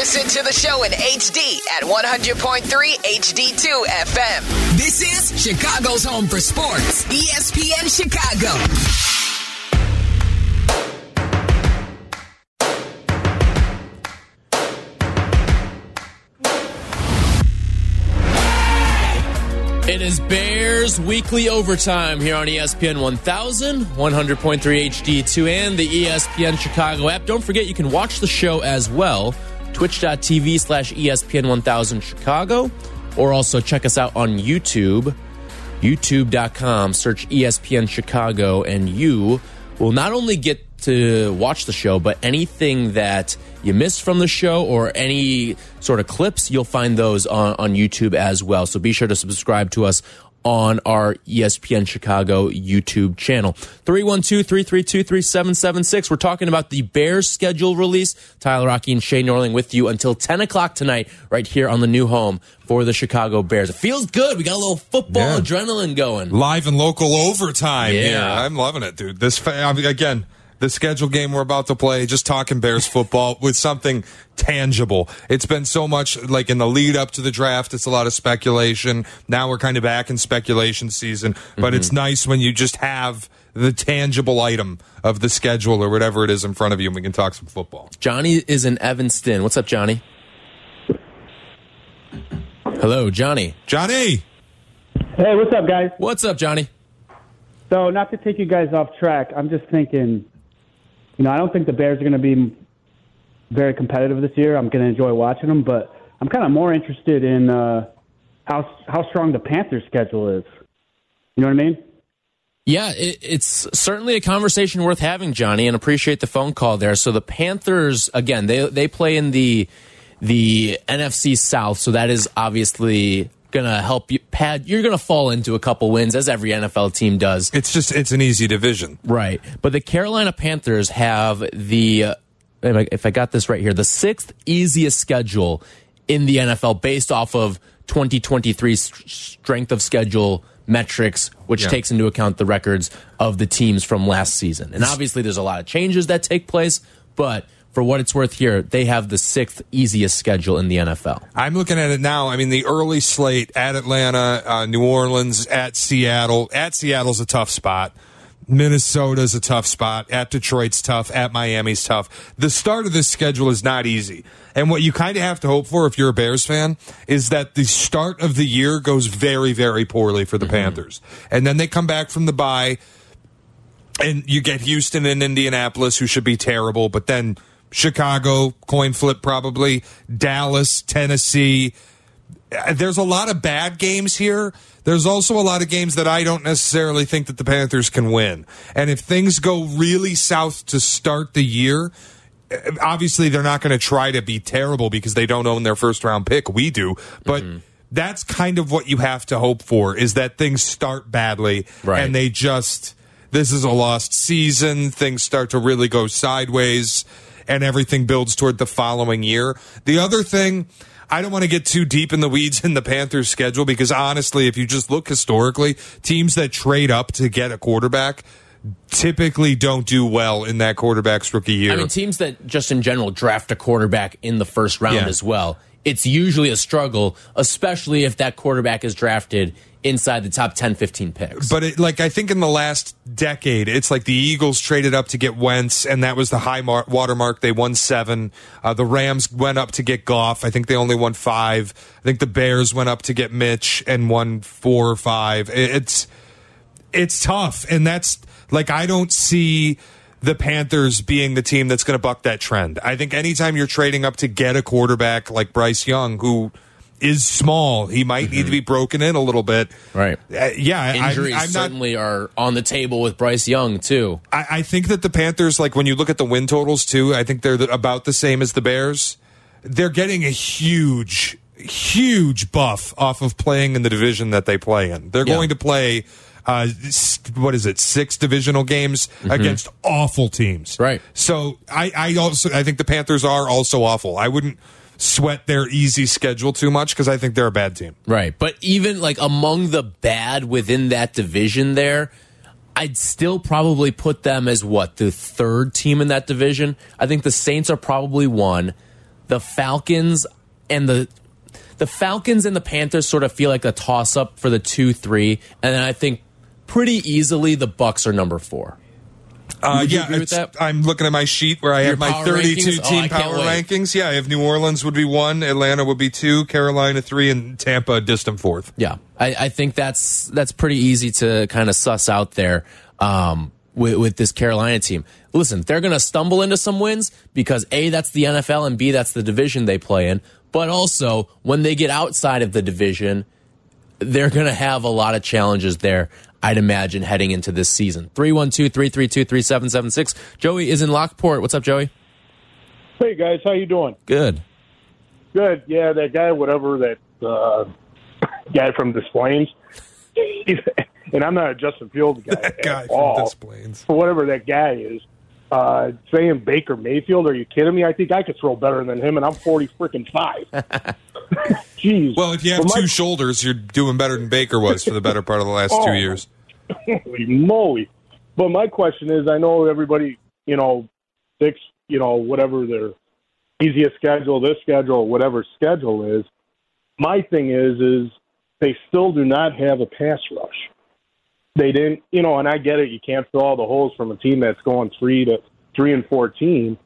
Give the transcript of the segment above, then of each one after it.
Listen to the show in HD at 100.3 HD2 FM. This is Chicago's home for sports, ESPN Chicago. It is Bears Weekly Overtime here on ESPN 1000, 100.3 HD2, and the ESPN Chicago app. Don't forget you can watch the show as well, twitch.tv slash ESPN 1000 Chicago, or also check us out on YouTube, youtube.com, search ESPN Chicago, and you will not only get to watch the show, but anything that you missed from the show or any sort of clips, you'll find those on, on YouTube as well. So be sure to subscribe to us on our ESPN Chicago YouTube channel. 312-332-3776. We're talking about the Bears schedule release. Tyler Aki and Shea Norling with you until 10 o'clock tonight right here on the new home for the Chicago Bears. It feels good. We got a little football Yeah. adrenaline going. Live and local overtime. Yeah. here. I'm loving it, dude. This fa- again, the schedule game we're about to play, just talking Bears football with something tangible. It's been so much like in the lead up to the draft, it's a lot of speculation. Now we're kind of back in speculation season, but it's mm-hmm. nice when you just have the tangible item of the schedule or whatever it is in front of you and we can talk some football. Johnny is in Evanston. What's up, Johnny? Hello, Johnny. Johnny, Hey, what's up, guys? What's up, Johnny? So, not to take you guys off track, I'm just thinking, you know, I don't think the Bears are going to be very competitive this year. I'm going to enjoy watching them, but I'm kind of more interested in uh, how how strong the Panthers' schedule is. You know what I mean? Yeah, it, it's certainly a conversation worth having, Johnny, and appreciate the phone call there. So the Panthers, again, they they play in the the NFC South, so that is obviously going to help you. Pad, you're going to fall into a couple wins, as every NFL team does. it's just it's an easy division. Right. But the Carolina Panthers have the, uh, if I- got this right here, the sixth easiest schedule in the NFL based off of 2023 strength of schedule metrics, which Yeah. takes into account the records of the teams from last season. And obviously, there's a lot of changes that take place, but for what it's worth here, they have the sixth easiest schedule in the NFL. I'm looking at it now. I mean, the early slate at Atlanta, uh, New Orleans, at Seattle. At Seattle's a tough spot. Minnesota's a tough spot. At Detroit's tough. At Miami's tough. The start of this schedule is not easy. And what you kind of have to hope for if you're a Bears fan is that the start of the year goes very, very poorly for the Panthers. And then they come back from the bye and you get Houston and Indianapolis, who should be terrible, but then Chicago, coin flip probably, Dallas, Tennessee. There's a lot of bad games here. There's also a lot of games that I don't necessarily think that the Panthers can win. And if things go really south to start the year, obviously they're not going to try to be terrible because they don't own their first round pick. We do. But mm-hmm. that's kind of what you have to hope for is that things start badly Right. and they just this is a lost season. Things start to really go sideways and everything builds toward the following year. The other thing, I don't want to get too deep in the weeds in the Panthers schedule because honestly, if you just look historically, teams that trade up to get a quarterback typically don't do well in that quarterback's rookie year. I mean, teams that just in general draft a quarterback in the first round Yeah. as well. It's usually a struggle, especially if that quarterback is drafted inside the top 10, 15 picks. But it, like I think in the last decade, it's like the Eagles traded up to get Wentz, and that was the high mar- watermark. They won seven. Uh, the Rams went up to get Goff. I think they only won five. I think the Bears went up to get Mitch and won four or five. It- It's it's tough, and that's like I don't see the Panthers being the team that's going to buck that trend. I think anytime you're trading up to get a quarterback like Bryce Young, who is small, he might need to be broken in a little bit. Right. Uh, yeah, I- Injuries I'm not certainly are on the table with Bryce Young, too. I, I think that the Panthers, like when you look at the win totals too, I think they're the, about the same as the Bears. They're getting a huge, huge buff off of playing in the division that they play in. They're Yeah. going to play, uh, what is it, six divisional games against awful teams. Mm-hmm. Right. So I, I also, I think the Panthers are also awful. I wouldn't sweat their easy schedule too much because I think they're a bad team. Right. But even like among the bad within that division there, I'd still probably put them as what, the third team in that division? I think the Saints are probably one. the Falcons and the the Falcons and the Panthers sort of feel like a toss up for the two three, and then I think pretty easily the Bucs are number four. Uh, yeah, agree with that? I'm looking at my sheet where I Your have my 32 rankings? Oh, team can't power rankings. Yeah, I have New Orleans would be one, Atlanta would be two, Carolina three, and Tampa distant fourth. Yeah, I, I think that's that's pretty easy to kind of suss out there um, with, with this Carolina team. Listen, they're going to stumble into some wins because a that's the NFL and b that's the division they play in. But also, when they get outside of the division, they're going to have a lot of challenges there. I'd imagine heading into this season. 312 332 3776. Joey is in Lockport. What's up, Joey? Hey guys, how you doing? Good. Good. Yeah, that guy, whatever that uh, guy from Des Plaines, and I'm not a Justin Fields guy, That guy at from all. Des Plaines. For whatever that guy is, uh, saying Baker Mayfield, are you kidding me? I think I could throw better than him, and I'm 40 freaking five. Jeez. Well, if you have my- two shoulders, you're doing better than Baker was for the better part of the last Oh. two years. Holy moly. But my question is I know everybody, you know, picks, you know, whatever their easiest schedule, this schedule, whatever schedule is. My thing is, is they still do not have a pass rush. They didn't, you know, and I get it. You can't fill all the holes from a team that's going three to three and fourteen,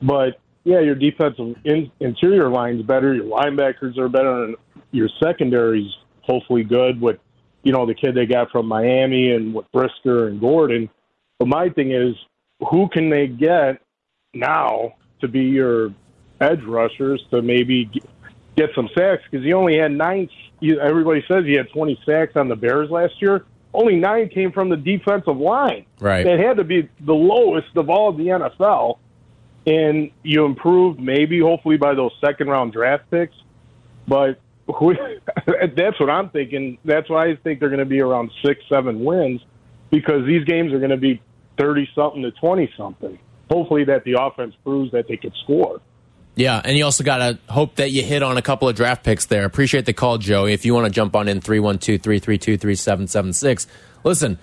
but yeah, your defensive in, interior line's better. Your linebackers are better, and your secondary's hopefully good with you know, the kid they got from Miami and with Brisker and Gordon. But my thing is, who can they get now to be your edge rushers to maybe get some sacks? Because he only had nine. Everybody says he had 20 sacks on the Bears last year. Only nine came from the defensive line. Right. It had to be the lowest of all the NFL. And you improved maybe, hopefully, by those second round draft picks. But who, that's what I'm thinking. That's why I think they're going to be around six, seven wins because these games are going to be 30 something to 20 something. Hopefully, that the offense proves that they could score. Yeah, and you also got to hope that you hit on a couple of draft picks there. Appreciate the call, Joey. If you want to jump on in 312 332 3776. Listen,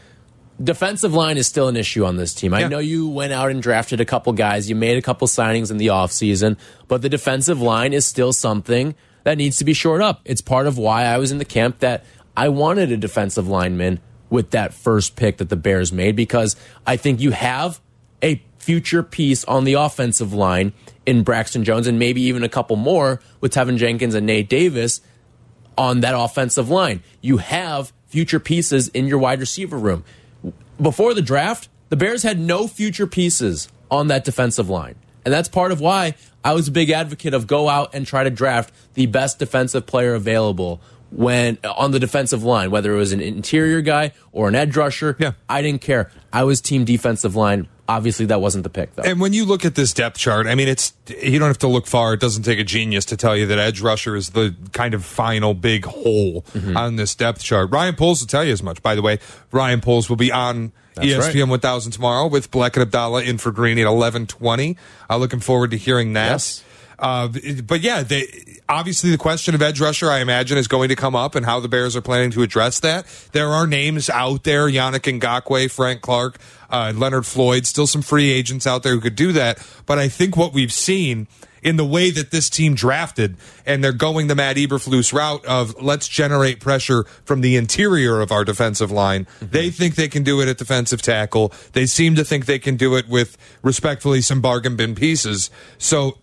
defensive line is still an issue on this team. I Yeah. know you went out and drafted a couple guys, you made a couple signings in the offseason, but the defensive line is still something that needs to be shored up. It's part of why I was in the camp that I wanted a defensive lineman with that first pick that the Bears made because I think you have a future piece on the offensive line in Braxton Jones and maybe even a couple more with Teven Jenkins and Nate Davis on that offensive line. You have future pieces in your wide receiver room. Before the draft, the Bears had no future pieces on that defensive line. And that's part of why I was a big advocate of go out and try to draft the best defensive player available when on the defensive line, whether it was an interior guy or an edge rusher. Yeah. I didn't care. I was team defensive line. Obviously, that wasn't the pick, though. And when you look at this depth chart, I mean, it's you don't have to look far. It doesn't take a genius to tell you that edge rusher is the kind of final big hole Mm-hmm. on this depth chart. Ryan Poles will tell you as much. By the way, Ryan Poles will be on That's ESPN right. 1000 tomorrow with Black and Abdallah in for Green at 11:20. Uh, looking forward to hearing that. Yes. Uh, but yeah, they, obviously the question of edge rusher, I imagine, is going to come up and how the Bears are planning to address that. There are names out there: Yannick Ngakoue, Frank Clark, uh, Leonard Floyd. Still some free agents out there who could do that. But I think what we've seen in the way that this team drafted, and they're going the Matt Eberflus route of let's generate pressure from the interior of our defensive line. They think they can do it at defensive tackle. They seem to think they can do it with respectfully some bargain bin pieces. So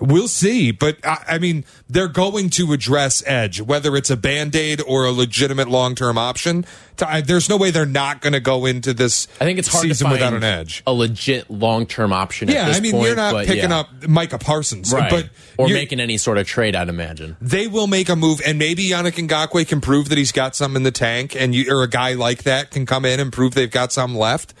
We'll see, but I, I mean, they're going to address edge, whether it's a band aid or a legitimate long term option. To- I- There's no way they're not going to go into this. I think it's hard season to find without an edge. a legit long term option. at Yeah, I mean, point, you're not picking yeah. up Micah Parsons, right, but or making any sort of trade. I'd imagine. they will make a move, and maybe Yannick Ngakoue can prove that he's got some in the tank, and you or a guy like that can come in and prove they've got some left,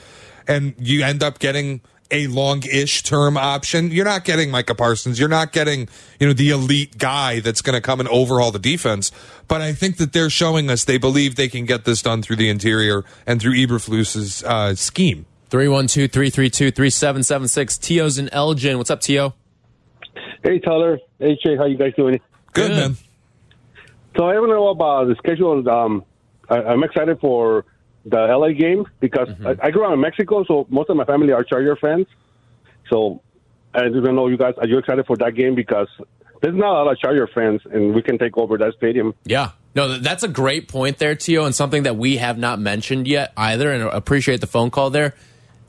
and you end up getting a long-ish term option. You're not getting Micah Parsons. You're not getting you know the elite guy that's going to come and overhaul the defense. But I think that they're showing us they believe they can get this done through the interior and through Eberflus's uh, scheme. 312 332 3776. Tio's in Elgin. What's up, Tio? Hey Tyler, hey Jay, how you guys doing? Good, Good. man. So I want to know about the schedule. Um, I, I'm excited for the LA game because mm-hmm. I, I grew up in Mexico, so most of my family are Charger fans. So I don't know, you guys, are you excited for that game? Because there's not a lot of Charger fans, and we can take over that stadium. Yeah. No, that's a great point there, Tio, and something that we have not mentioned yet either, and appreciate the phone call there.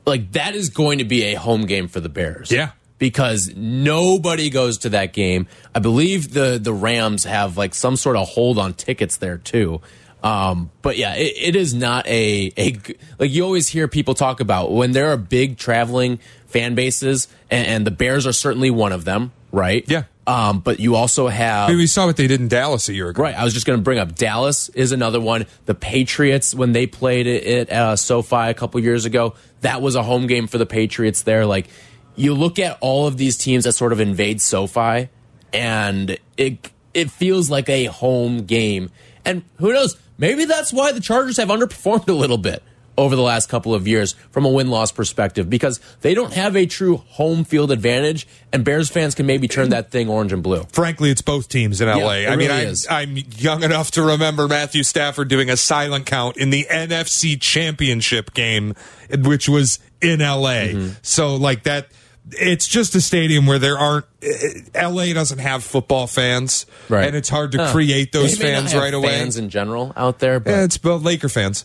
Like, that is going to be a home game for the Bears. Yeah. Because nobody goes to that game. I believe the, the Rams have like some sort of hold on tickets there too. Um, but yeah, it, it is not a like you always hear people talk about when there are big traveling fan bases, and, and the Bears are certainly one of them, right? Yeah. Um, but you also have I mean, we saw what they did in Dallas a year ago. Right. I was just going to bring up Dallas is another one. The Patriots when they played it at uh, SoFi a couple years ago, that was a home game for the Patriots. There, like you look at all of these teams that sort of invade SoFi, and it it feels like a home game. And who knows? Maybe that's why the Chargers have underperformed a little bit over the last couple of years from a win loss perspective because they don't have a true home field advantage, and Bears fans can maybe turn that thing orange and blue. Frankly, it's both teams in LA. it I mean, really I'm. I'm young enough to remember Matthew Stafford doing a silent count in the NFC Championship game, which was in LA. Mm-hmm. So, like that, it's just a stadium where there aren't. eh, LA doesn't have football fans, Right. And it's hard to create those They may not fans right away. Fans in general out there, but Yeah, it's both Laker fans.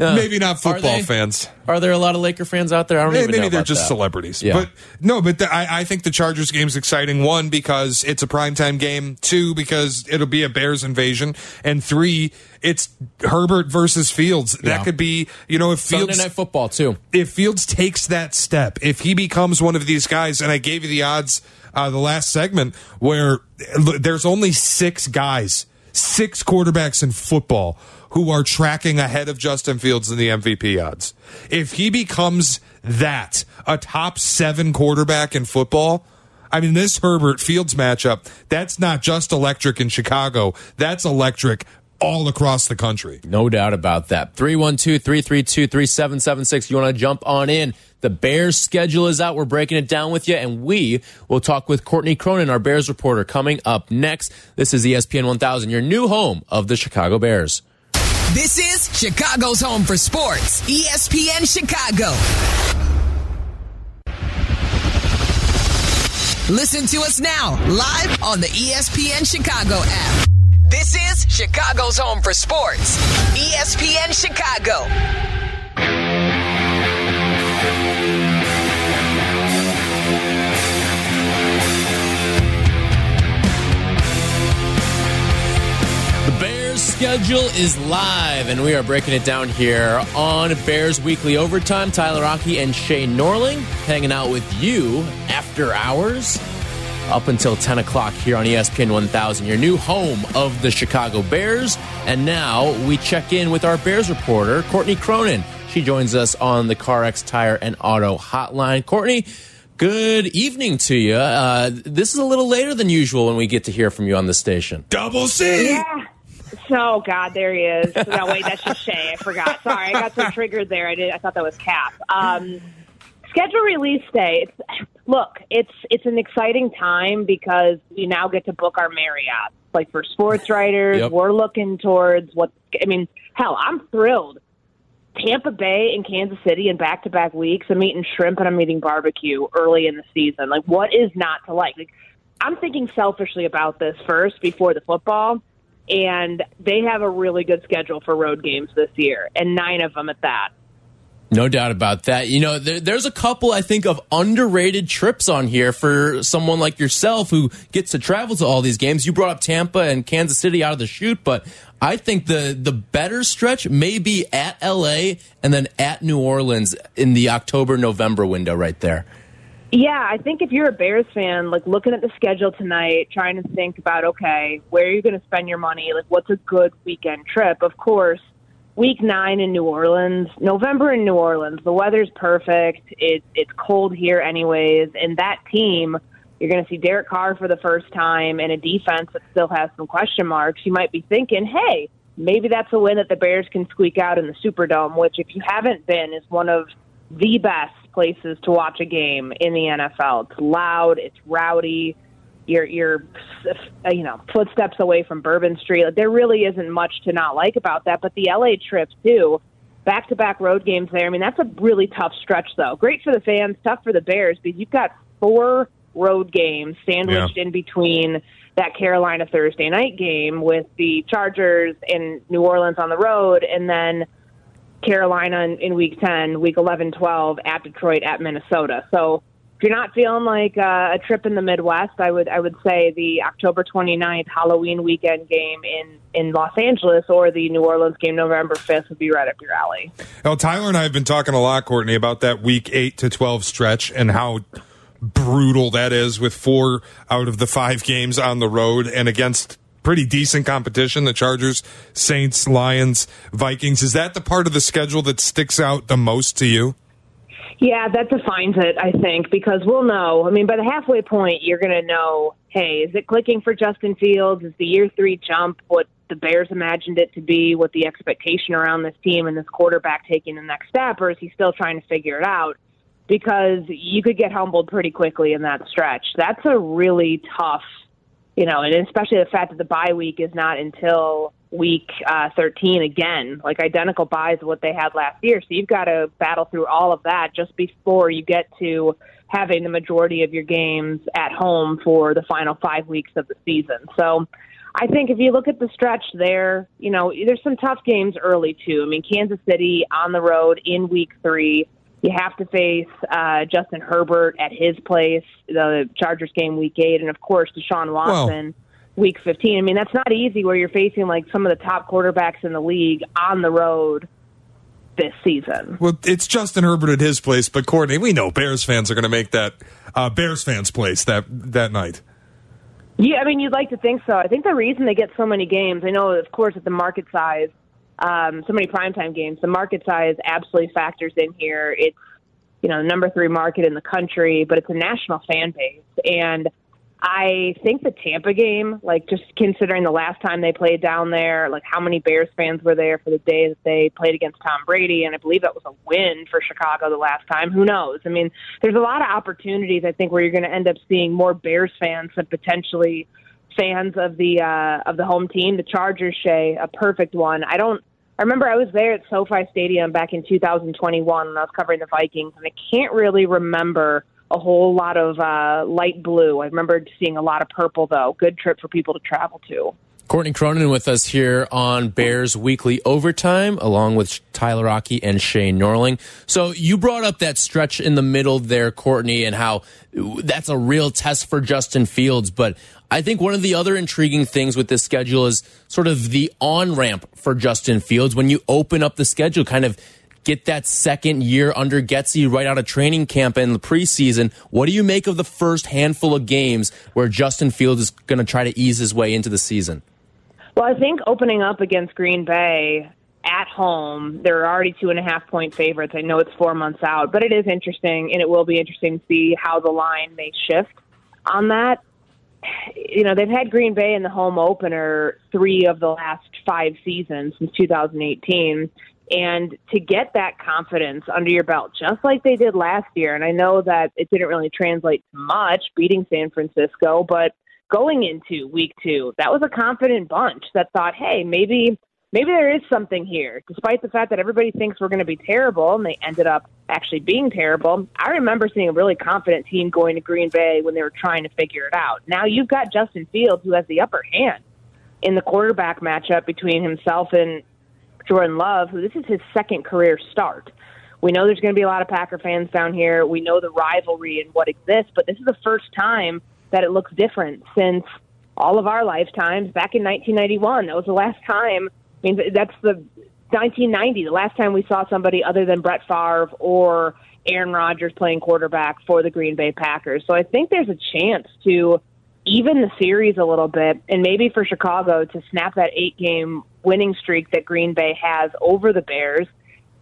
Uh, Maybe not are football they? fans. Are there a lot of Laker fans out there? I don't Maybe, even know maybe they're just that. celebrities. Yeah. But no, but the, I, I think the Chargers game's exciting. One, because it's a primetime game. Two, because it'll be a Bears invasion. And three, it's Herbert versus Fields. Yeah. That could be, you know, if Sunday Fields night football too. if Fields takes that step, if he becomes one of these guys, and I gave you the odds uh, the last segment where there's only six guys, six quarterbacks in football who are tracking ahead of Justin Fields in the MVP odds. If he becomes that, a top seven quarterback in football, I mean, this Herbert Fields matchup, that's not just electric in Chicago, that's electric all across the country. No doubt about that. 312 332 3776. You want to jump on in? The Bears schedule is out. We're breaking it down with you, and we will talk with Courtney Cronin, our Bears reporter, coming up next. This is ESPN 1000, your new home of the Chicago Bears. This is Chicago's home for sports. ESPN Chicago. Listen to us now, live on the ESPN Chicago app. This is Chicago's home for sports. ESPN Chicago. Schedule is live, and we are breaking it down here on Bears Weekly Overtime. Tyler Aki and Shea Norling hanging out with you after hours up until 10 o'clock here on ESPN 1000, your new home of the Chicago Bears. And now we check in with our Bears reporter, Courtney Cronin. She joins us on the CarX Tire and Auto Hotline. Courtney, good evening to you. Uh, this is a little later than usual when we get to hear from you on the station. Double C! Yeah. So God, there he is. No, wait, that's just Shea. I forgot. Sorry, I got so triggered there. I did. I thought that was Kap. Um, schedule release day. It's, look, it's it's an exciting time because we now get to book our Marriott. Like for sports writers, Yep. we're looking towards what. I mean, hell, I'm thrilled. Tampa Bay and Kansas City in back to back weeks. I'm eating shrimp and I'm eating barbecue early in the season. Like, what is not to like? Like, I'm thinking selfishly about this first before the football, and they have a really good schedule for road games this year, and nine of them at that. No doubt about that. You know, there, there's a couple, I think, of underrated trips on here for someone like yourself who gets to travel to all these games. You brought up Tampa and Kansas City out of the chute, but I think the the better stretch may be at LA and then at New Orleans in the October November window right there. Yeah, I think if you're a Bears fan, like looking at the schedule tonight, trying to think about okay, where are you going to spend your money? Like, what's a good weekend trip? Of course, week nine in New Orleans, November in New Orleans. The weather's perfect. It's it's cold here anyways, and that team, you're going to see Derek Carr for the first time and a defense that still has some question marks. You might be thinking, hey, maybe that's a win that the Bears can squeak out in the Superdome, which if you haven't been is one of the best places to watch a game in the NFL. It's loud, it's rowdy. You're you're uh, you know footsteps away from Bourbon Street. There really isn't much to not like about that. But the LA trip too, back to back road games there. I mean that's a really tough stretch though. Great for the fans, tough for the Bears because you've got four road games sandwiched in between that Carolina Thursday night game with the Chargers in New Orleans on the road, and then Carolina in, in week 10, week 11, 12 at Detroit, at Minnesota. So if you're not feeling like uh, a trip in the Midwest, I would I would say the October 29th Halloween weekend game in in Los Angeles or the New Orleans game November 5th would be right up your alley. Well, Tyler and I have been talking a lot, Courtney, about that week 8 to 12 stretch and how brutal that is with four out of the five games on the road and against pretty decent competition the Chargers, Saints, Lions, Vikings. Is that the part of the schedule that sticks out the most to you? Yeah, that defines it, I think, because we'll know. I mean, by the halfway point, you're going to know hey, is it clicking for Justin Fields? Is the year three jump what the Bears imagined it to be? What the expectation around this team and this quarterback taking the next step? Or is he still trying to figure it out? Because you could get humbled pretty quickly in that stretch. That's a really tough, you know, and especially the fact that the bye week is not until week uh, 13 again, like identical buys what they had last year. So you've got to battle through all of that just before you get to having the majority of your games at home for the final five weeks of the season. So I think if you look at the stretch there, you know, there's some tough games early too. I mean, Kansas City on the road in week three. You have to face uh, Justin Herbert at his place, the Chargers game week eight, and of course Deshaun Watson. Well week 15. I mean, that's not easy where you're facing like some of the top quarterbacks in the league on the road this season. Well, it's Justin Herbert at his place, but Courtney, we know Bears fans are going to make that uh, Bears fans' place that that night. Yeah, I mean, you'd like to think so. I think the reason they get so many games, I know, of course, at the market size, um, so many primetime games, the market size absolutely factors in here. It's you know the number three market in the country, but it's a national fan base, and I think the Tampa game, like just considering the last time they played down there, like how many Bears fans were there for the day that they played against Tom Brady, and I believe that was a win for Chicago the last time. Who knows? I mean, there's a lot of opportunities I think where you're going to end up seeing more Bears fans than potentially fans of the uh, of the home team. The Chargers, Shea, a perfect one. I don't. I remember I was there at SoFi Stadium back in 2021 when I was covering the Vikings, and I can't really remember a whole lot of uh, light blue. I remember seeing a lot of purple, though. Good trip for people to travel to. Courtney Cronin with us here on Bears Weekly Overtime, along with Tyler Aki and Shea Norling. So you brought up that stretch in the middle there, Courtney, and how that's a real test for Justin Fields. But I think one of the other intriguing things with this schedule is sort of the on ramp for Justin Fields. When you open up the schedule, kind of get that second year under Getsy right out of training camp in the preseason. What do you make of the first handful of games where Justin Fields is going to try to ease his way into the season? Well, I think opening up against Green Bay at home, they're already two and a half point favorites. I know it's four months out, but it is interesting, and it will be interesting to see how the line may shift on that. You know, they've had Green Bay in the home opener three of the last five seasons since 2018. And to get that confidence under your belt, just like they did last year, and I know that it didn't really translate to much beating San Francisco, but going into week two, that was a confident bunch that thought, hey, maybe maybe there is something here, despite the fact that everybody thinks we're going to be terrible, and they ended up actually being terrible. I remember seeing a really confident team going to Green Bay when they were trying to figure it out. Now you've got Justin Fields, who has the upper hand in the quarterback matchup between himself and Jordan Love, who this is his second career start. We know there's going to be a lot of Packer fans down here. We know the rivalry and what exists, but this is the first time that it looks different since all of our lifetimes back in 1991. That was the last time. I mean, that's the 1990, the last time we saw somebody other than Brett Favre or Aaron Rodgers playing quarterback for the Green Bay Packers. So I think there's a chance to even the series a little bit, and maybe for Chicago to snap that eight game winning streak that Green Bay has over the Bears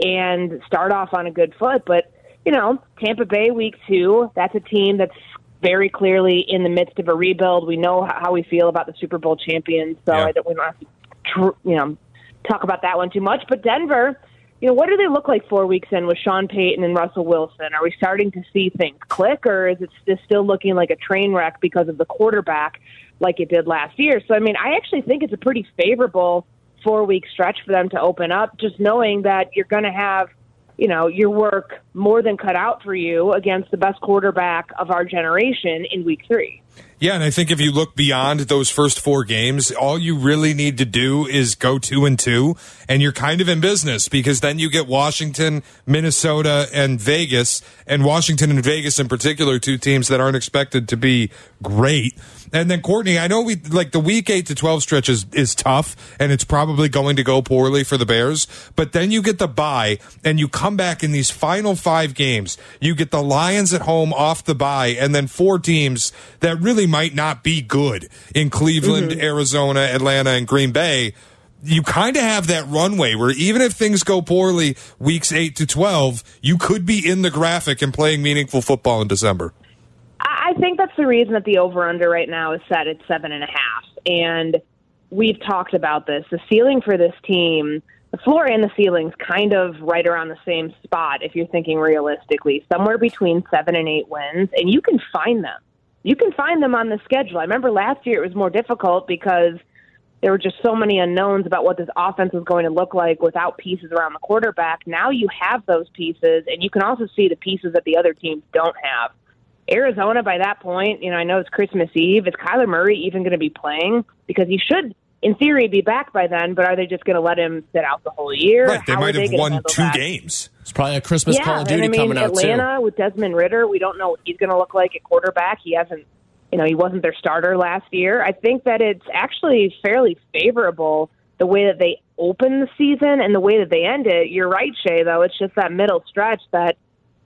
and start off on a good foot. But, you know, Tampa Bay week two, that's a team that's very clearly in the midst of a rebuild. We know how we feel about the Super Bowl champions, so yeah. I don't, we don't have to, tr- you know, talk about that one too much. But Denver, you know, what do they look like four weeks in with Sean Payton and Russell Wilson? Are we starting to see things click, or is it still looking like a train wreck because of the quarterback, like it did last year? So, I mean, I actually think it's a pretty favorable four week stretch for them to open up, just knowing that you're going to have you know, your work more than cut out for you against the best quarterback of our generation in week three. Yeah, and I think if you look beyond those first four games, all you really need to do is go two and two, and you're kind of in business because then you get Washington, Minnesota, and Vegas, and Washington and Vegas in particular, two teams that aren't expected to be great. And then Courtney, I know we like the week eight to twelve stretch is, is tough, and it's probably going to go poorly for the Bears. But then you get the bye, and you come back in these final five games. You get the Lions at home off the bye, and then four teams that really might not be good in Cleveland, mm-hmm. Arizona, Atlanta, and Green Bay you kind of have that runway where even if things go poorly weeks 8 to 12 you could be in the graphic and playing meaningful football in december I think that's the reason that the over under right now is set at seven and a half. And we've talked about this. The ceiling for this team, the floor and the ceiling's kind of right around the same spot if you're thinking realistically, somewhere between seven and eight wins, and you can find them. You can find them on the schedule. I remember last year it was more difficult because there were just so many unknowns about what this offense was going to look like without pieces around the quarterback. Now you have those pieces, and you can also see the pieces that the other teams don't have. Arizona, by that point, you know, I know it's Christmas Eve. Is Kyler Murray even going to be playing? Because he should, in theory, be back by then. But are they just going to let him sit out the whole year? Right. They How might have they won two that? games. It's probably a Christmas yeah, Call of Duty and I mean, coming out Atlanta too. with Desmond Ridder, we don't know what he's going to look like at quarterback. He hasn't, you know, he wasn't their starter last year. I think that it's actually fairly favorable the way that they open the season and the way that they end it. You're right, Shea. Though it's just that middle stretch that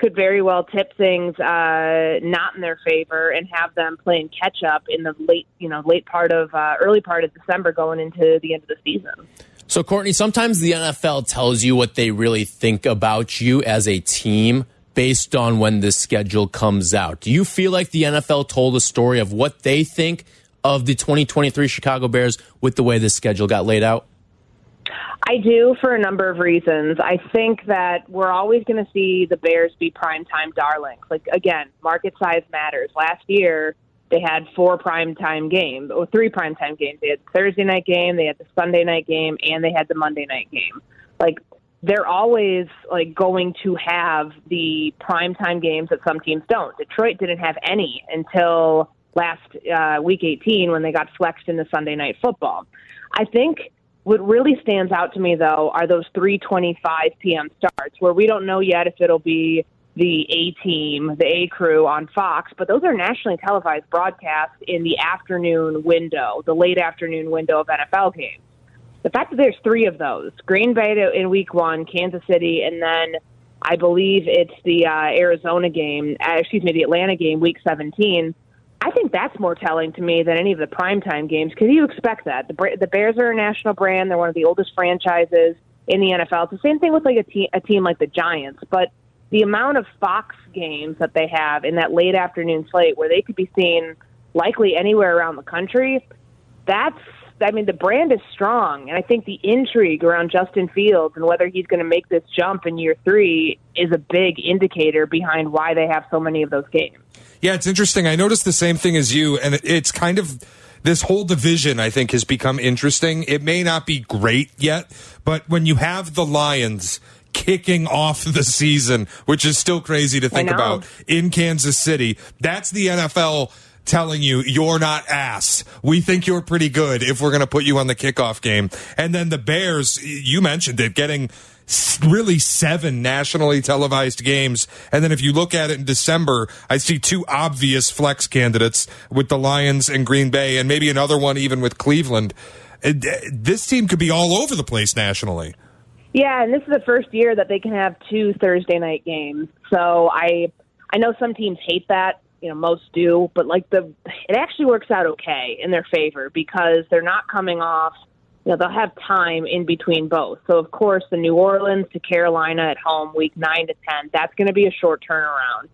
could very well tip things uh, not in their favor and have them playing catch up in the late, you know, late part of uh, early part of December going into the end of the season. So, Courtney, sometimes the NFL tells you what they really think about you as a team based on when the schedule comes out. Do you feel like the NFL told a story of what they think of the 2023 Chicago Bears with the way the schedule got laid out? I do for a number of reasons. I think that we're always going to see the Bears be primetime darlings. Like, again, market size matters. Last year, they had four primetime games, or three primetime games. They had the Thursday night game, they had the Sunday night game, and they had the Monday night game. Like, they're always like going to have the primetime games that some teams don't. Detroit didn't have any until last uh, week 18 when they got flexed into Sunday night football. I think what really stands out to me, though, are those 3:25 p.m. starts, where we don't know yet if it'll be the A team, the A crew on Fox, but those are nationally televised broadcasts in the afternoon window, the late afternoon window of NFL games. The fact that there's three of those, Green Bay in Week One, Kansas City, and then I believe it's the uh, Arizona game, uh, excuse me, the Atlanta game, Week 17 I think that's more telling to me than any of the primetime games because you expect that. The, the Bears are a national brand. They're one of the oldest franchises in the NFL. It's the same thing with like a, te- a team like the Giants. But the amount of Fox games that they have in that late afternoon slate where they could be seen likely anywhere around the country, that's I mean, the brand is strong, and I think the intrigue around Justin Fields and whether he's going to make this jump in year three is a big indicator behind why they have so many of those games. Yeah, it's interesting. I noticed the same thing as you, and it's kind of this whole division, I think, has become interesting. It may not be great yet, but when you have the Lions kicking off the season, which is still crazy to think about in Kansas City, that's the NFL telling you you're not ass. We think you're pretty good if we're going to put you on the kickoff game. And then the Bears, you mentioned it, getting really seven nationally televised games. And then if you look at it in December, I see two obvious flex candidates with the Lions and Green Bay, and maybe another one even with Cleveland. This team could be all over the place nationally. Yeah, and this is the first year that they can have two Thursday night games. So I I know some teams hate that, you know, most do, but like the it actually works out okay in their favor because they're not coming off you know, they'll have time in between both. So, of course, the New Orleans to Carolina at home, week 9 to 10, that's going to be a short turnaround.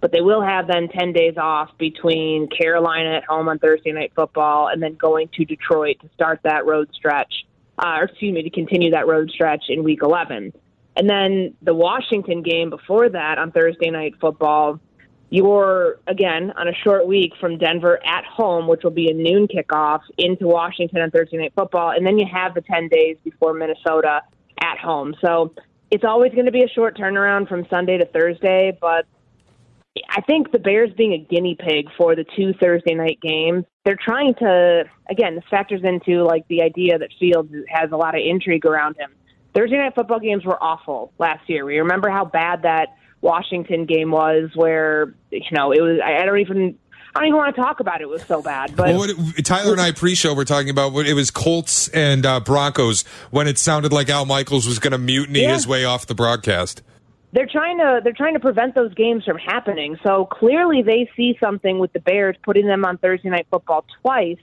But they will have then 10 days off between Carolina at home on Thursday Night Football and then going to Detroit to start that road stretch, uh, or excuse me, to continue that road stretch in week 11. And then the Washington game before that on Thursday Night Football you're again on a short week from Denver at home, which will be a noon kickoff into Washington on Thursday Night Football, and then you have the 10 days before Minnesota at home. So it's always going to be a short turnaround from Sunday to Thursday, but I think the Bears being a guinea pig for the two Thursday night games, they're trying to again, this factors into like the idea that Fields has a lot of intrigue around him. Thursday night football games were awful last year. We remember how bad that Washington game was where you know, it was I don't even I don't even want to talk about it. It was so bad. But Well, what it- Tyler and I pre-show were talking about what it was Colts and uh, Broncos when it sounded like Al Michaels was going to mutiny Yeah. his way off the broadcast. they're trying to they're trying to prevent those games from happening. So clearly they see something with the Bears putting them on Thursday night football twice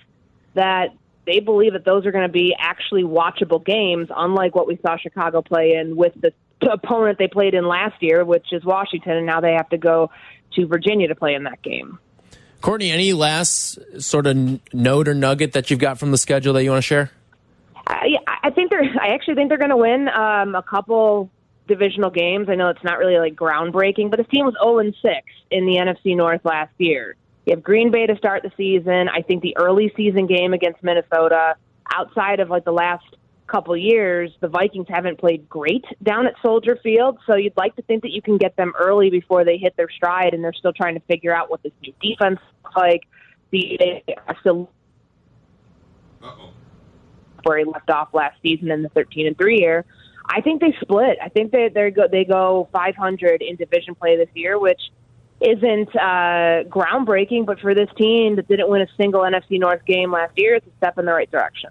that they believe that those are going to be actually watchable games, unlike what we saw Chicago play in with the opponent they played in last year, which is Washington, and now they have to go to Virginia to play in that game. Courtney, any last sort of note or nugget that you've got from the schedule that you want to share? I, I think they're. I actually think they're going to win um, a couple divisional games. I know it's not really like groundbreaking, but this team was 0 and 6 in the NFC North last year. You have Green Bay to start the season. I think the early season game against Minnesota, outside of like the last couple years, the Vikings haven't played great down at Soldier Field. So you'd like to think that you can get them early before they hit their stride, and they're still trying to figure out what this new defense looks like. The they are still where he left off last season in the 13 and 3 year. I think they split. I think they they go they go 500 in division play this year, which isn't uh, groundbreaking, but for this team that didn't win a single NFC North game last year, it's a step in the right direction.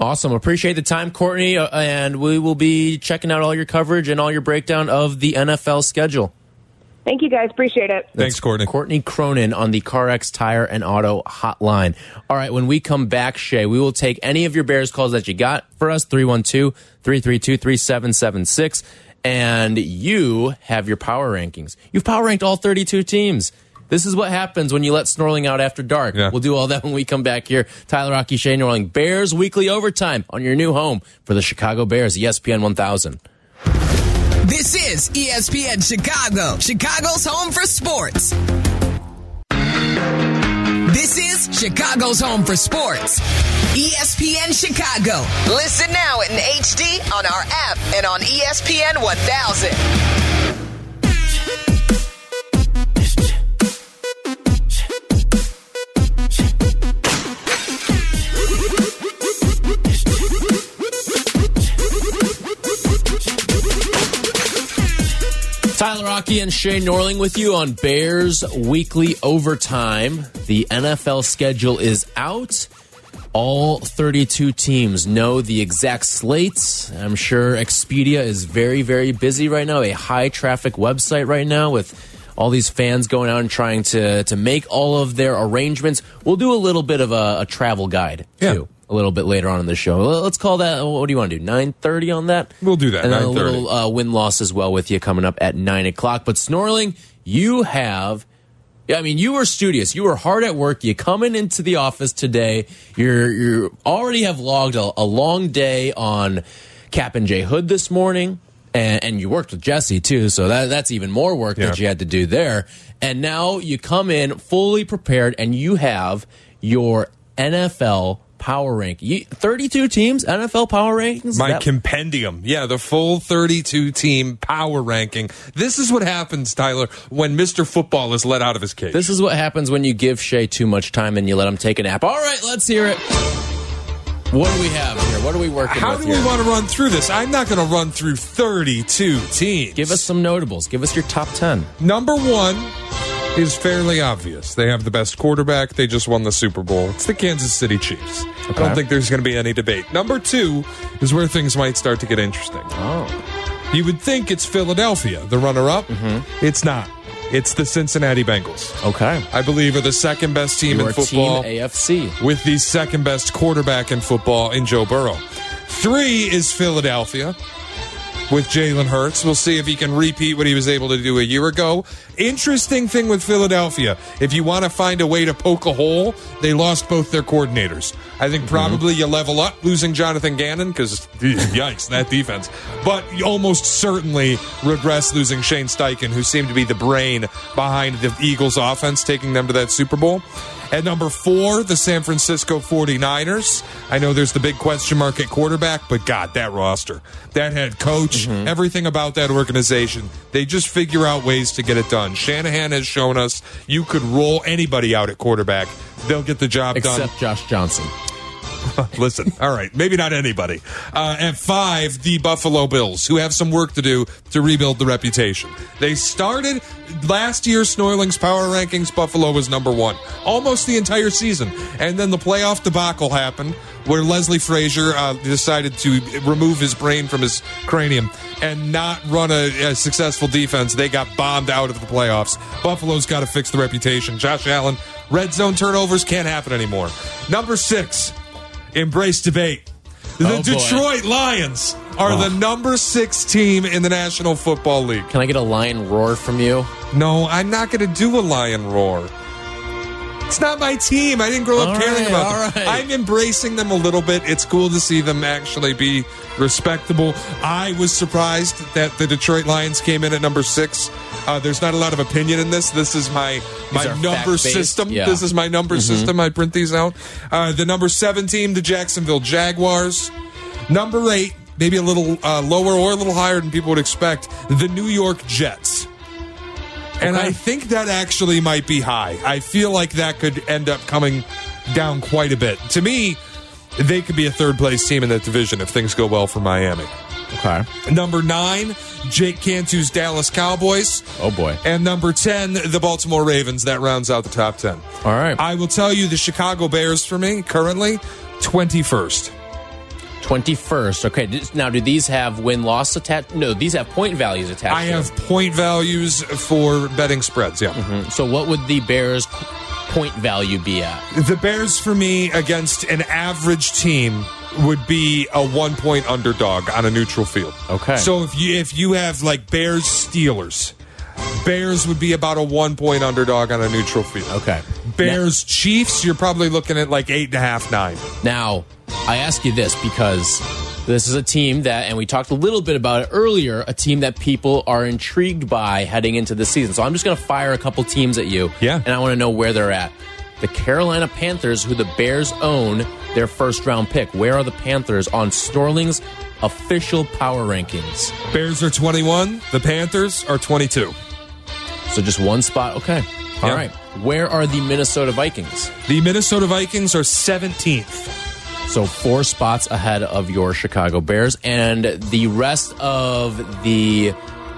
Awesome. Appreciate the time, Courtney, uh, and we will be checking out all your coverage and all your breakdown of the NFL schedule. Thank you guys. Appreciate it. Thanks, Courtney. Courtney Cronin on the CarX Tire and Auto Hotline. All right, when we come back, Shea, we will take any of your Bears calls that you got for us 312 332 3776. And you have your power rankings. You've power ranked all 32 teams. This is what happens when you let Snorling out after dark. Yeah. We'll do all that when we come back here. Tyler Aki, Shea Norling, Bears Weekly Overtime on your new home for the Chicago Bears, ESPN 1000. This is ESPN Chicago, Chicago's home for sports. This is Chicago's home for sports. ESPN Chicago. Listen now in HD on our app and on ESPN 1000. Tyler Aki and Shea Norling with you on Bears Weekly Overtime. The NFL schedule is out. All 32 teams know the exact slates. I'm sure Expedia is very, very busy right now, a high traffic website right now with all these fans going out and trying to, to make all of their arrangements. We'll do a little bit of a, a travel guide, Yeah. too. A little bit later on in the show. Let's call that. What do you want to do? Nine thirty on that. We'll do that, And a little uh, win loss as well with you coming up at nine o'clock. But Snorling, you have. I mean, you were studious. You were hard at work. You coming into the office today. You're you already have logged a, a long day on Kap and J Hood this morning, and, and you worked with Jesse too. So that that's even more work that you had to do there. And now you come in fully prepared, and you have your NFL power rank. You, Thirty-two teams, NFL power rankings. My That- compendium. Yeah, the full 32 team power ranking. This is what happens, Tyler, when Mr. Football is let out of his cage. This is what happens when you give Shea too much time and you let him take a nap. All right, let's hear it. What do we have here? What are we working How do here? we want to run through this? I'm not going to run through 32 teams. Give us some notables. Give us your top 10. Number one is fairly obvious. They have the best quarterback. They just won the Super Bowl. It's the Kansas City Chiefs. I don't think there's going to be any debate. Number two is where things might start to get interesting. Oh. You would think it's Philadelphia, the runner up. Mm-hmm. It's not. It's the Cincinnati Bengals. Okay. I believe are the second best team Your in football team AFC. with the second best quarterback in football in Joe Burrow. Three is Philadelphia with Jalen Hurts. We'll see if he can repeat what he was able to do a year ago. Interesting thing with Philadelphia, if you want to find a way to poke a hole, they lost both their coordinators. I think mm-hmm. probably you level up losing Jonathan Gannon because yikes, that defense. But you almost certainly regress losing Shane Steichen, who seemed to be the brain behind the Eagles offense, taking them to that Super Bowl. At number four, the San Francisco 49ers. I know there's the big question mark at quarterback, but God, that roster, that head coach, mm-hmm. everything about that organization, they just figure out ways to get it done. Shanahan has shown us you could roll anybody out at quarterback. They'll get the job done. Except Josh Johnson. Listen, all right, maybe not anybody. Uh, at five, the Buffalo Bills, who have some work to do to rebuild the reputation. They started last year's Snorlings power rankings. Buffalo was number one almost the entire season, and then the playoff debacle happened, where Leslie Frazier uh, decided to remove his brain from his cranium and not run a, a successful defense. They got bombed out of the playoffs. Buffalo's got to fix the reputation. Josh Allen, red zone turnovers can't happen anymore. Number six embrace debate. The Oh, boy. Detroit Lions are the oh. number six team in the National Football League. Can I get a lion roar from you? No, I'm not going to do a lion roar. It's not my team. I didn't grow up All caring right, about them. right. I'm embracing them a little bit. It's cool to see them actually be respectable. I was surprised that the Detroit Lions came in at number six. Uh, there's not a lot of opinion in this. This is my my number system. yeah. Mm-hmm. This is my number system. I print these out. Uh, the number seven team, the Jacksonville Jaguars. Number eight, maybe a little uh, lower or a little higher than people would expect, the New York Jets. And Okay. I think that actually might be high. I feel like that could end up coming down quite a bit. To me, they could be a third place team in that division if things go well for Miami. Okay. Number nine, Jake Cantu's Dallas Cowboys. Oh boy. And number 10, the Baltimore Ravens. That rounds out the top 10. All right. I will tell you the Chicago Bears for me currently 21st. 21st. Okay. Now, do these have win loss attached? No, these have point values attached. I have point values for betting spreads. Yeah. them. So, what would the Bears' point value be at? The Bears for me against an average team would be a one point underdog on a neutral field. Okay. So if you if you have like Bears Steelers, Bears would be about a one point underdog on a neutral field. Okay. Bears Chiefs, you're probably looking at like eight and a half, nine. Now, I ask you this because this is a team that, and we talked a little bit about it earlier, a team that people are intrigued by heading into the season. So I'm just going to fire a couple teams at you. Yeah. And I want to know where they're at. The Carolina Panthers, who the Bears own their first round pick. Where are the Panthers on Storling's official power rankings? Bears are 21. The Panthers are 22. So just one spot. Okay. All Yeah. right. Where are the Minnesota Vikings? The Minnesota Vikings are 17th. So four spots ahead of your Chicago Bears, and the rest of the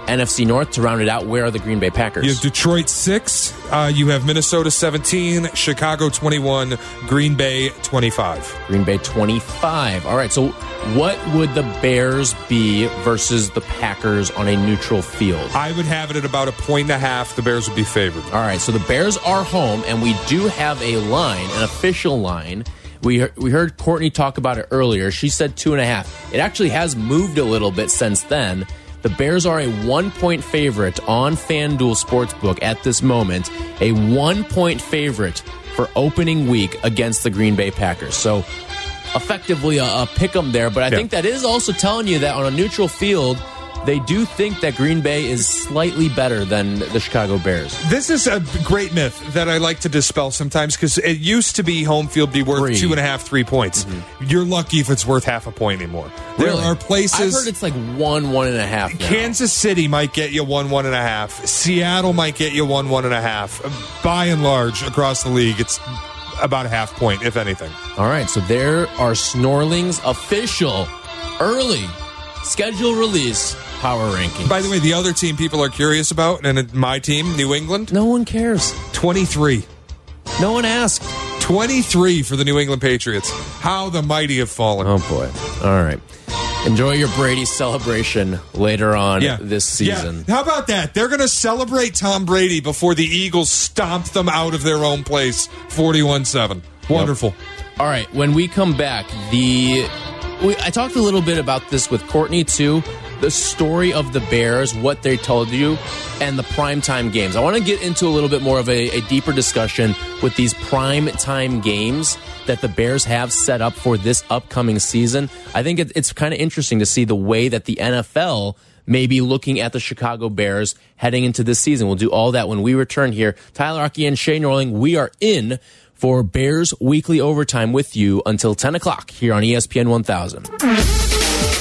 NFC North to round it out. Where are the Green Bay Packers? You have Detroit six. Uh, you have Minnesota 17, Chicago 21, Green Bay 25. Green Bay twenty-five. All right. So what would the Bears be versus the Packers on a neutral field? I would have it at about a point and a half. The Bears would be favored. All right, so the Bears are home, and we do have a line, an official line. We we heard Courtney talk about it earlier. She said two and a half. It actually has moved a little bit since then. The Bears are a one point favorite on FanDuel Sportsbook at this moment, a one point favorite for opening week against the Green Bay Packers. So effectively a, a pick 'em there, but I Yeah. think that is also telling you that on a neutral field, they do think that Green Bay is slightly better than the Chicago Bears. This is a great myth that I like to dispel sometimes because it used to be home field be worth Three. Mm-hmm. two and a half, three points. You're lucky if it's worth half a point anymore. There Really? are I've places. heard it's like one, one and a half. now. Kansas City might get you one, one and a half. Seattle might get you one, one and a half. By and large, across the league, it's about a half point, if anything. All right, so there are Snorling's official early schedule release power rankings. By the way, the other team people are curious about, and it- my team, New England, no one cares. 23. No one asked. 23 for the New England Patriots. How the mighty have fallen. Oh boy. All right. Enjoy your Brady celebration later on this season. Yeah. How about that? They're going to celebrate Tom Brady before the Eagles stomp them out of their own place 41 7. Wonderful. All right, when we come back, the we, I talked a little bit about this with Courtney too. The story of the Bears, what they told you, and the primetime games. I want to get into a little bit more of a, a deeper discussion with these primetime games that the Bears have set up for this upcoming season. I think it, it's kind of interesting to see the way that the NFL may be looking at the Chicago Bears heading into this season. We'll do all that when we return here. Tyler Aki and Shea Norling, we are in for Bears Weekly Overtime with you until 10 o'clock here on ESPN 1000.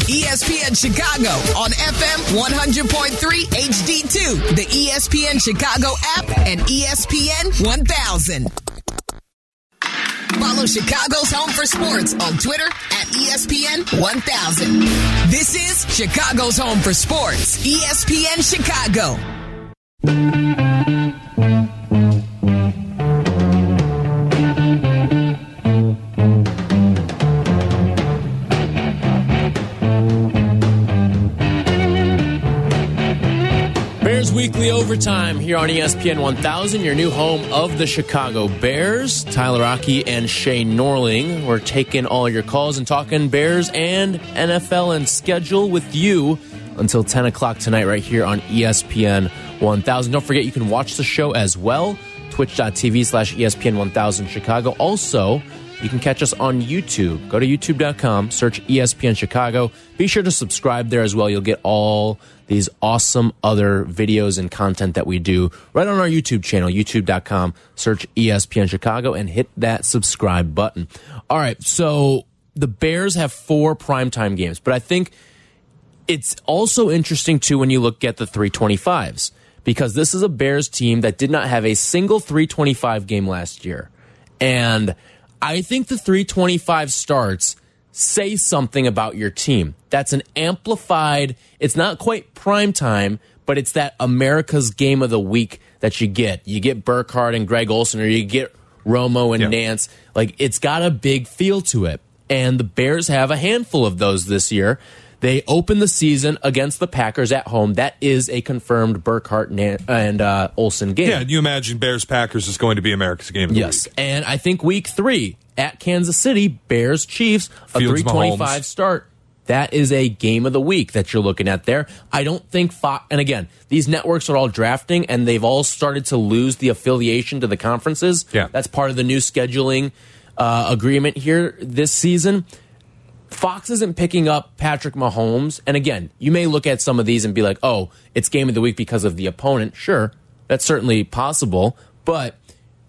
ESPN Chicago on FM 100.3 HD2, the ESPN Chicago app, and ESPN 1000. Follow Chicago's Home for Sports on Twitter at ESPN 1000. This is Chicago's Home for Sports, ESPN Chicago. Weekly Overtime here on ESPN 1000, your new home of the Chicago Bears. Tyler Aki and Shea Norling. We're taking all your calls and talking Bears and NFL and schedule with you until 10 o'clock tonight, right here on ESPN 1000. Don't forget, you can watch the show as well. Twitch.tv slash ESPN 1000 Chicago. Also, you can catch us on YouTube. Go to youtube.com, search ESPN Chicago. Be sure to subscribe there as well. You'll get all these awesome other videos and content that we do right on our YouTube channel, youtube.com, search ESPN Chicago and hit that subscribe button. All right, so the Bears have four primetime games, but I think it's also interesting too when you look at the 325s because this is a Bears team that did not have a single 325 game last year. And I think the 325 starts say something about your team. That's an amplified, it's not quite prime time, but it's that America's game of the week that you get. You get Burkhardt and Greg Olsen, or you get Romo and Yeah. Nance. Like it's got a big feel to it. And the Bears have a handful of those this year. They open the season against the Packers at home. That is a confirmed Burkhardt Nan- and uh, Olson game. Yeah, and you imagine Bears Packers is going to be America's game of the Yes, week. and I think week three at Kansas City, Bears Chiefs, a Fields, three twenty five Mahomes. start. That is a game of the week that you're looking at there. I don't think Fox, and again, these networks are all drafting and they've all started to lose the affiliation to the conferences. Yeah. That's part of the new scheduling uh, agreement here this season. Fox isn't picking up Patrick Mahomes. And again, you may look at some of these and be like, oh, it's game of the week because of the opponent. Sure, that's certainly possible. But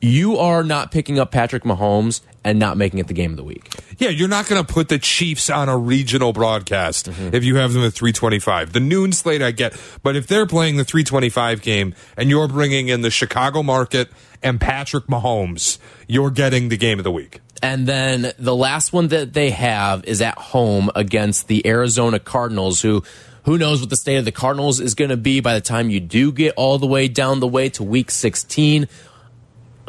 you are not picking up Patrick Mahomes and not making it the game of the week. Yeah, you're not going to put the Chiefs on a regional broadcast mm-hmm. if you have them at 325. The noon slate I get, but if they're playing the 325 game and you're bringing in the Chicago market and Patrick Mahomes, you're getting the game of the week. And then the last one that they have is at home against the Arizona Cardinals, who who knows what the state of the Cardinals is going to be by the time you do get all the way down the way to week 16.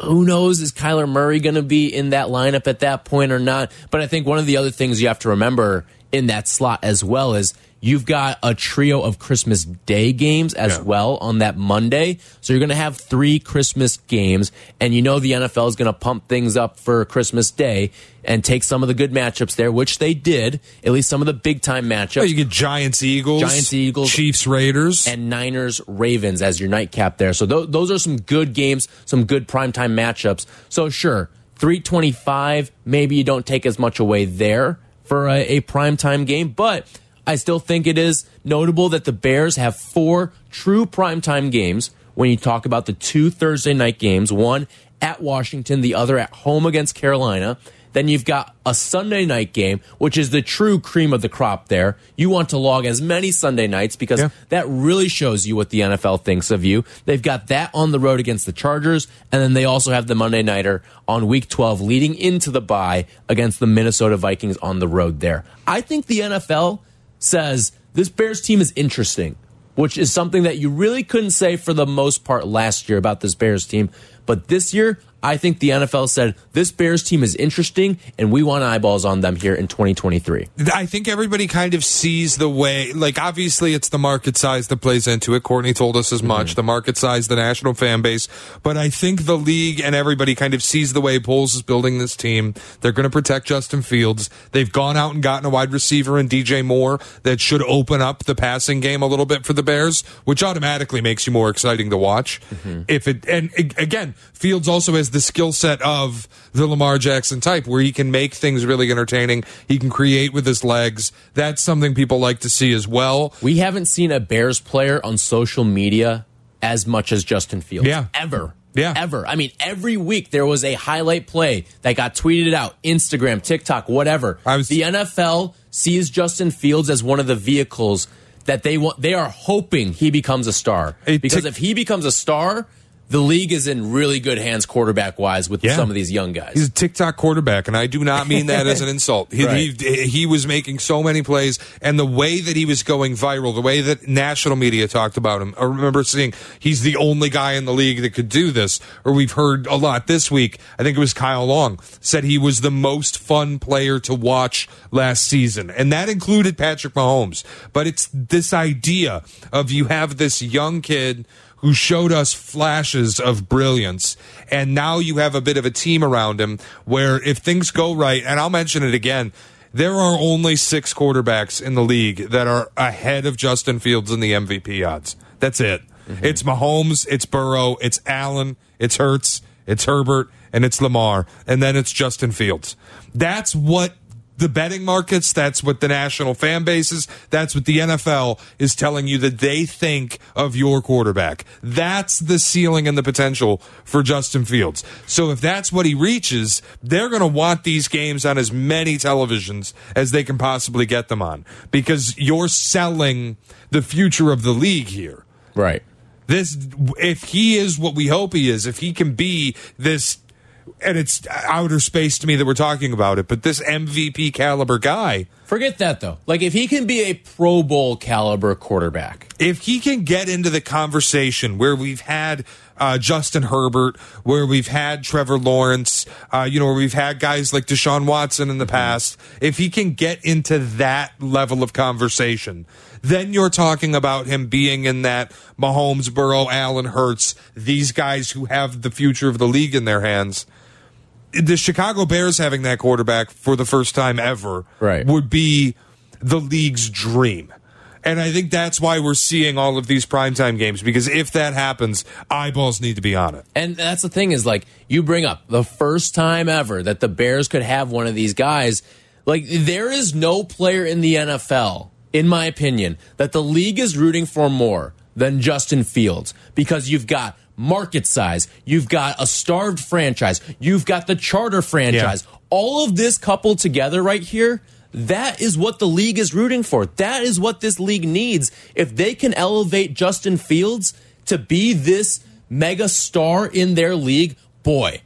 Who knows? Is Kyler Murray going to be in that lineup at that point or not? But I think one of the other things you have to remember in that slot as well is you've got a trio of Christmas Day games as Yeah. well on that Monday. So you're going to have three Christmas games, and you know the NFL is going to pump things up for Christmas Day and take some of the good matchups there, which they did, at least some of the big time matchups. Oh, you get Giants, Eagles, Giants, Eagles. Chiefs, Raiders. and Niners Ravens as your nightcap there. So th- those are some good games, some good primetime matchups. So sure, 325, maybe you don't take as much away there for a, a primetime game, but I still think it is notable that the Bears have four true primetime games when you talk about the two Thursday night games, one at Washington, the other at home against Carolina. Then you've got a Sunday night game, which is the true cream of the crop there. You want to log as many Sunday nights because Yeah. that really shows you what the NFL thinks of you. They've got that on the road against the Chargers, and then they also have the Monday Nighter on week 12 leading into the bye against the Minnesota Vikings on the road there. I think the NFL says this Bears team is interesting, which is something that you really couldn't say for the most part last year about this Bears team. But this year, I think the NFL said this Bears team is interesting and we want eyeballs on them here in 2023. I think everybody kind of sees the way, like, obviously it's the market size that plays into it. Courtney told us as much, mm-hmm. the market size, the national fan base. But I think the league and everybody kind of sees the way Poles is building this team. They're going to protect Justin Fields. They've gone out and gotten a wide receiver in DJ Moore that should open up the passing game a little bit for the Bears, which automatically makes you more exciting to watch. Mm-hmm. If it, and again, Fields also has the skill set of the Lamar Jackson type where he can make things really entertaining. He can create with his legs. That's something people like to see as well. We haven't seen a Bears player on social media as much as Justin Fields. Yeah. Ever. Yeah. Ever. I mean, every week there was a highlight play that got tweeted out, Instagram, TikTok, whatever. I was- the NFL sees Justin Fields as one of the vehicles that they want. They are hoping he becomes a star because if he becomes a star, the league is in really good hands quarterback wise with Yeah. some of these young guys. He's a TikTok quarterback, and I do not mean that as an insult. He, Right. he, he was making so many plays, and the way that he was going viral, the way that national media talked about him. I remember seeing he's the only guy in the league that could do this. Or we've heard a lot this week. I think it was Kyle Long said he was the most fun player to watch last season, and that included Patrick Mahomes. But it's this idea of you have this young kid who showed us flashes of brilliance. And now you have a bit of a team around him where if things go right, and I'll mention it again, there are only six quarterbacks in the league that are ahead of Justin Fields in the MVP odds. That's it. Mm-hmm. It's Mahomes, it's Burrow, it's Allen, it's Hurts, it's Herbert, and it's Lamar, and then it's Justin Fields. That's what the betting markets, that's what the national fan bases, that's what the NFL is telling you that they think of your quarterback. That's the ceiling and the potential for Justin Fields. So if that's what he reaches, they're going to want these games on as many televisions as they can possibly get them on because you're selling the future of the league here right. this if he is what we hope he is if he can be this and it's outer space to me that we're talking about it but this mvp caliber guy Forget that though. Like if he can be a Pro Bowl caliber quarterback, if he can get into the conversation where we've had uh, Justin Herbert, where we've had Trevor Lawrence, uh, you know, where we've had guys like Deshaun Watson in the past, if he can get into that level of conversation, then you're talking about him being in that Mahomes, Burrow, Allen, Hurts, these guys who have the future of the league in their hands the Chicago Bears having that quarterback for the first time ever Right. would be the league's dream. And I think that's why we're seeing all of these primetime games because if that happens, eyeballs need to be on it. And that's the thing is like you bring up the first time ever that the Bears could have one of these guys. Like there is no player in the NFL, in my opinion, that the league is rooting for more than Justin Fields because you've got market size, you've got a starved franchise, you've got the charter franchise. All of this coupled together right here, that is what the league is rooting for. That is what this league needs. If they can elevate Justin Fields to be this mega star in their league, boy,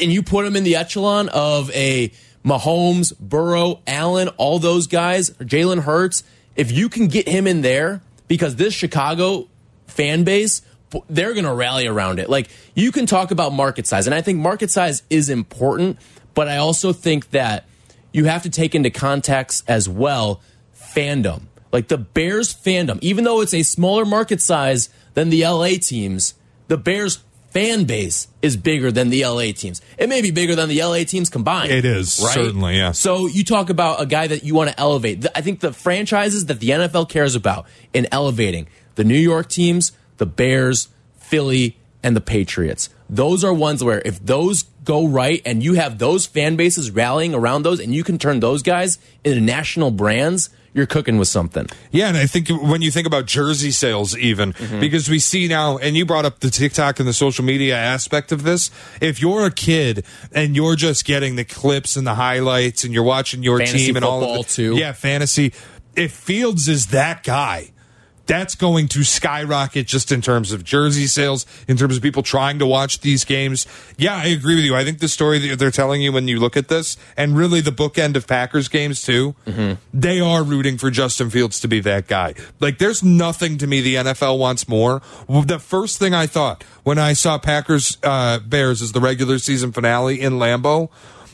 and you put him in the echelon of a Mahomes, Burrow, Allen, all those guys, Jalen Hurts, if you can get him in there, because this Chicago fan base, they're going to rally around it. Like you can talk about market size, and I think market size is important, but I also think that you have to take into context as well fandom. Like the Bears fandom, even though it's a smaller market size than the LA teams, the Bears fan base is bigger than the LA teams. It may be bigger than the LA teams combined. It is, certainly, yeah. So you talk about a guy that you want to elevate. I think the franchises that the NFL cares about in elevating the New York teams, the Bears, Philly, and the Patriots. Those are ones where if those go right and you have those fan bases rallying around those and you can turn those guys into national brands, you're cooking with something. Yeah, and I think when you think about jersey sales, even mm-hmm. because we see now, and you brought up the TikTok and the social media aspect of this. If you're a kid and you're just getting the clips and the highlights, and you're watching your Fantasy team and all of it, too. yeah, fantasy. If Fields is that guy. That's going to skyrocket just in terms of jersey sales, in terms of people trying to watch these games. Yeah, I agree with you. I think the story that they're telling you when you look at this, and really the bookend of Packers games too, they are rooting for Justin Fields to be that guy. Like, there's nothing to me the NFL wants more. The first thing I thought when I saw Packers uh, Bears as the regular season finale in Lambeau,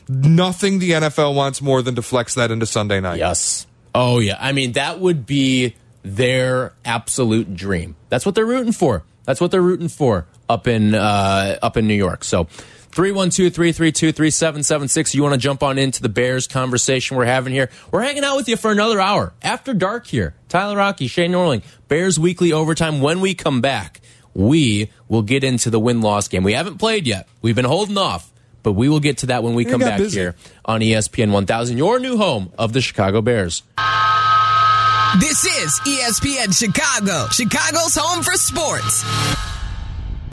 nothing the NFL wants more than to flex that into Sunday night. Yes. Oh yeah. I mean, that would be their absolute dream. That's what they're rooting for. That's what they're rooting for up in uh, up in New York. So. 312-332-3776. You want to jump on into the Bears conversation we're having here. We're hanging out with you for another hour after dark here. Tyler Aki, Shea Norling, Bears weekly overtime. When we come back, we will get into the win-loss game. We haven't played yet. We've been holding off, but we will get to that when we come back busy. here on ESPN 1000, your new home of the Chicago Bears. This is ESPN Chicago, Chicago's home for sports.